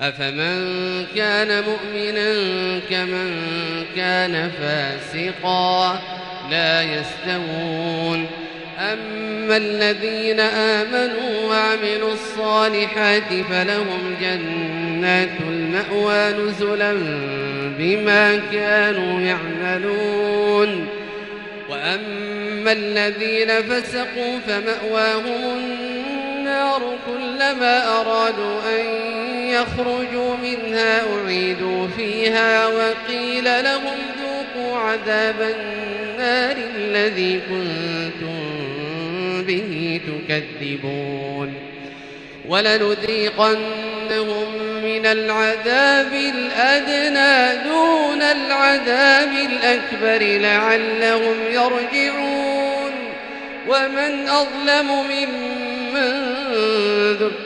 أفمن كان مؤمنا كمن كان فاسقا لا يستوون. أما الذين آمنوا وعملوا الصالحات فلهم جنات المأوى نزلا بما كانوا يعملون. وأما الذين فسقوا فمأواهم النار كلما أرادوا أن يخرجوا منها أعيدوا فيها وقيل لهم ذوقوا عذاب النار الذي كنتم به تكذبون ولنذيقنهم من العذاب الأدنى دون العذاب الأكبر لعلهم يرجعون. ومن أظلم ممن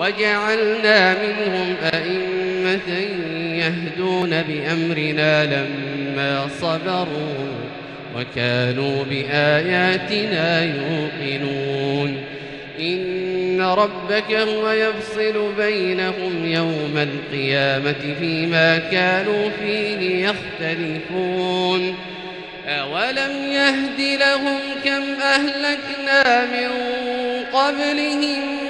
وجعلنا منهم أئمة يهدون بأمرنا لما صبروا وكانوا بآياتنا يوقنون. إن ربك هو يفصل بينهم يوم القيامة فيما كانوا فيه يختلفون. أولم يهد لهم كم أهلكنا من قبلهم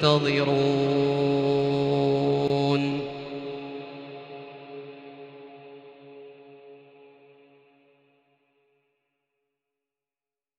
منتظرون.